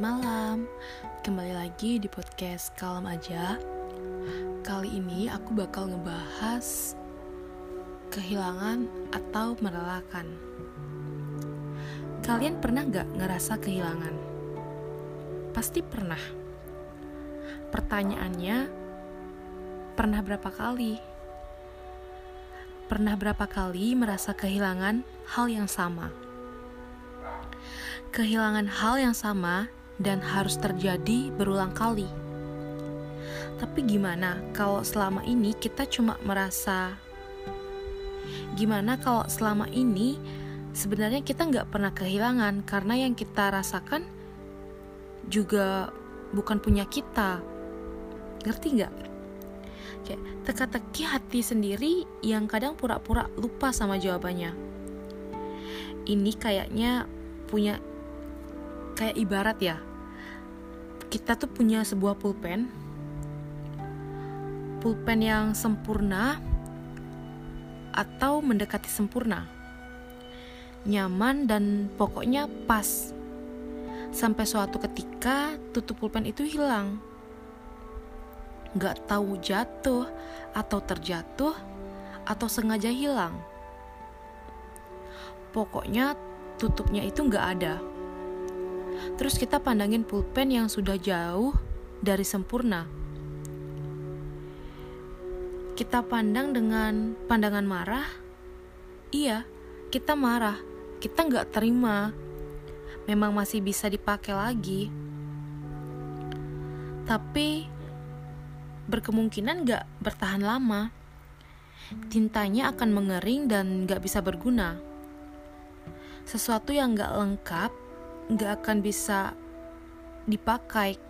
malam, kembali lagi di podcast Kalem Aja. Kali ini aku bakal ngebahas kehilangan atau merelakan. Kalian pernah gak ngerasa kehilangan? Pasti pernah. Pertanyaannya, pernah berapa kali? Pernah berapa kali merasa kehilangan hal yang sama? Kehilangan hal yang sama dan harus terjadi berulang kali. Tapi gimana kalau selama ini kita cuma merasa Gimana kalau selama ini sebenarnya kita nggak pernah kehilangan karena yang kita rasakan juga bukan punya kita. Ngerti nggak? Kayak teka-teki hati sendiri yang kadang pura-pura lupa sama jawabannya. Ini kayaknya punya kayak ibarat ya. Kita tuh punya sebuah pulpen. Pulpen yang sempurna atau mendekati sempurna. Nyaman dan pokoknya pas. Sampai suatu ketika tutup pulpen itu hilang. Gak tahu jatuh atau terjatuh atau sengaja hilang. Pokoknya tutupnya itu gak ada Terus kita pandangin pulpen yang sudah jauh dari sempurna. Kita pandang dengan pandangan marah. Iya, kita marah. Kita nggak terima. Memang masih bisa dipakai lagi. Tapi berkemungkinan nggak bertahan lama. Tintanya akan mengering dan nggak bisa berguna. Sesuatu yang nggak lengkap nggak akan bisa dipakai.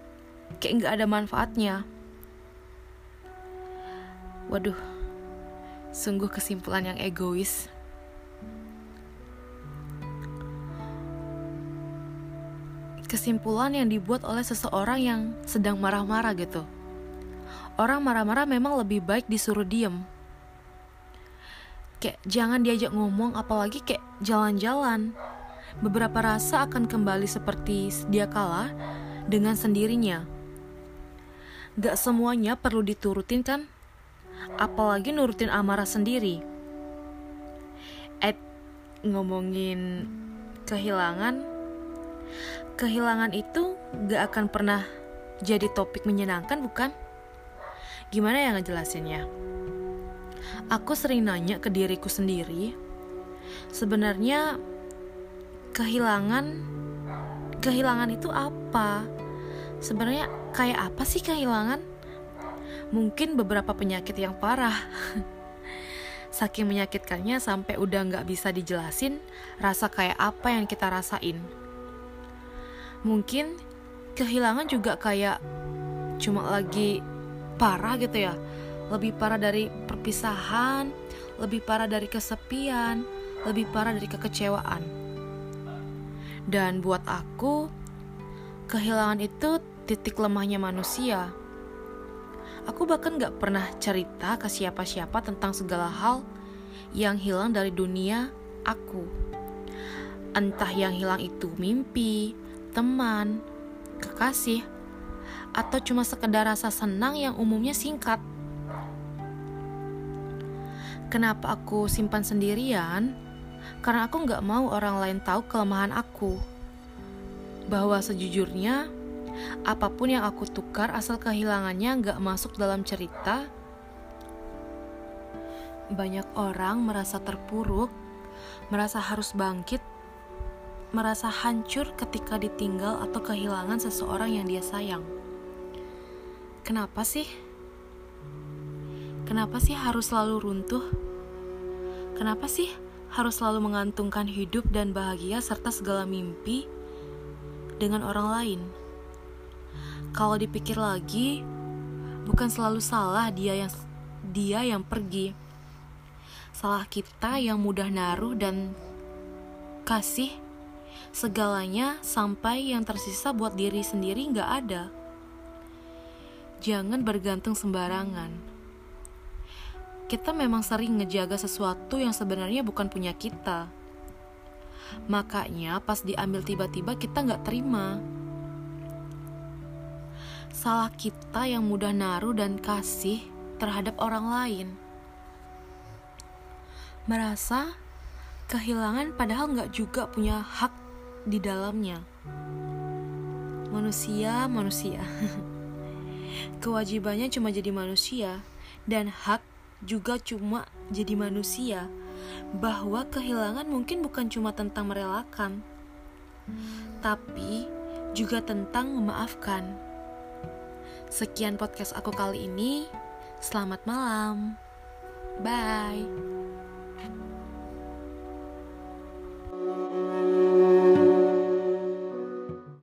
Kayak nggak ada manfaatnya. Waduh sungguh kesimpulan yang egois. Kesimpulan yang dibuat oleh seseorang yang sedang marah-marah gitu. Orang marah-marah memang lebih baik disuruh diem. Kayak jangan diajak ngomong apalagi kayak jalan-jalan beberapa rasa akan kembali seperti sedia kala dengan sendirinya. Gak semuanya perlu diturutin kan? Apalagi nurutin amarah sendiri. Eh, ngomongin kehilangan, kehilangan itu gak akan pernah jadi topik menyenangkan bukan? Gimana ya ngejelasinnya? Aku sering nanya ke diriku sendiri, sebenarnya kehilangan kehilangan itu apa? Sebenarnya kayak apa sih kehilangan? Mungkin beberapa penyakit yang parah. Saking menyakitkannya sampai udah nggak bisa dijelasin rasa kayak apa yang kita rasain. Mungkin kehilangan juga kayak cuma lagi parah gitu ya. Lebih parah dari perpisahan lebih parah dari kesepian lebih parah dari kekecewaan dan buat aku, kehilangan itu titik lemahnya manusia. Aku bahkan gak pernah cerita ke siapa-siapa tentang segala hal yang hilang dari dunia aku. Entah yang hilang itu mimpi, teman, kekasih, atau cuma sekedar rasa senang yang umumnya singkat. Kenapa aku simpan sendirian? Karena aku nggak mau orang lain tahu kelemahan aku. Bahwa sejujurnya, apa pun yang aku tukar asal kehilangannya nggak masuk dalam cerita, banyak orang merasa terpuruk, merasa harus bangkit, merasa hancur ketika ditinggal atau kehilangan seseorang yang dia sayang. Kenapa sih? Kenapa sih harus selalu runtuh? Kenapa sih harus selalu mengantungkan hidup dan bahagia serta segala mimpi dengan orang lain. Kalau dipikir lagi, bukan selalu salah dia yang dia yang pergi. Salah kita yang mudah naruh dan kasih segalanya sampai yang tersisa buat diri sendiri nggak ada. Jangan bergantung sembarangan kita memang sering ngejaga sesuatu yang sebenarnya bukan punya kita. Makanya pas diambil tiba-tiba kita nggak terima. salah kita yang mudah naruh dan kasih terhadap orang lain. Merasa kehilangan padahal nggak juga punya hak di dalamnya. Manusia, manusia. Kewajibannya cuma jadi manusia dan hak juga cuma jadi manusia. Bahwa kehilangan mungkin bukan cuma tentang merelakan, tapi juga tentang memaafkan. Sekian podcast aku kali ini. Selamat malam. Bye.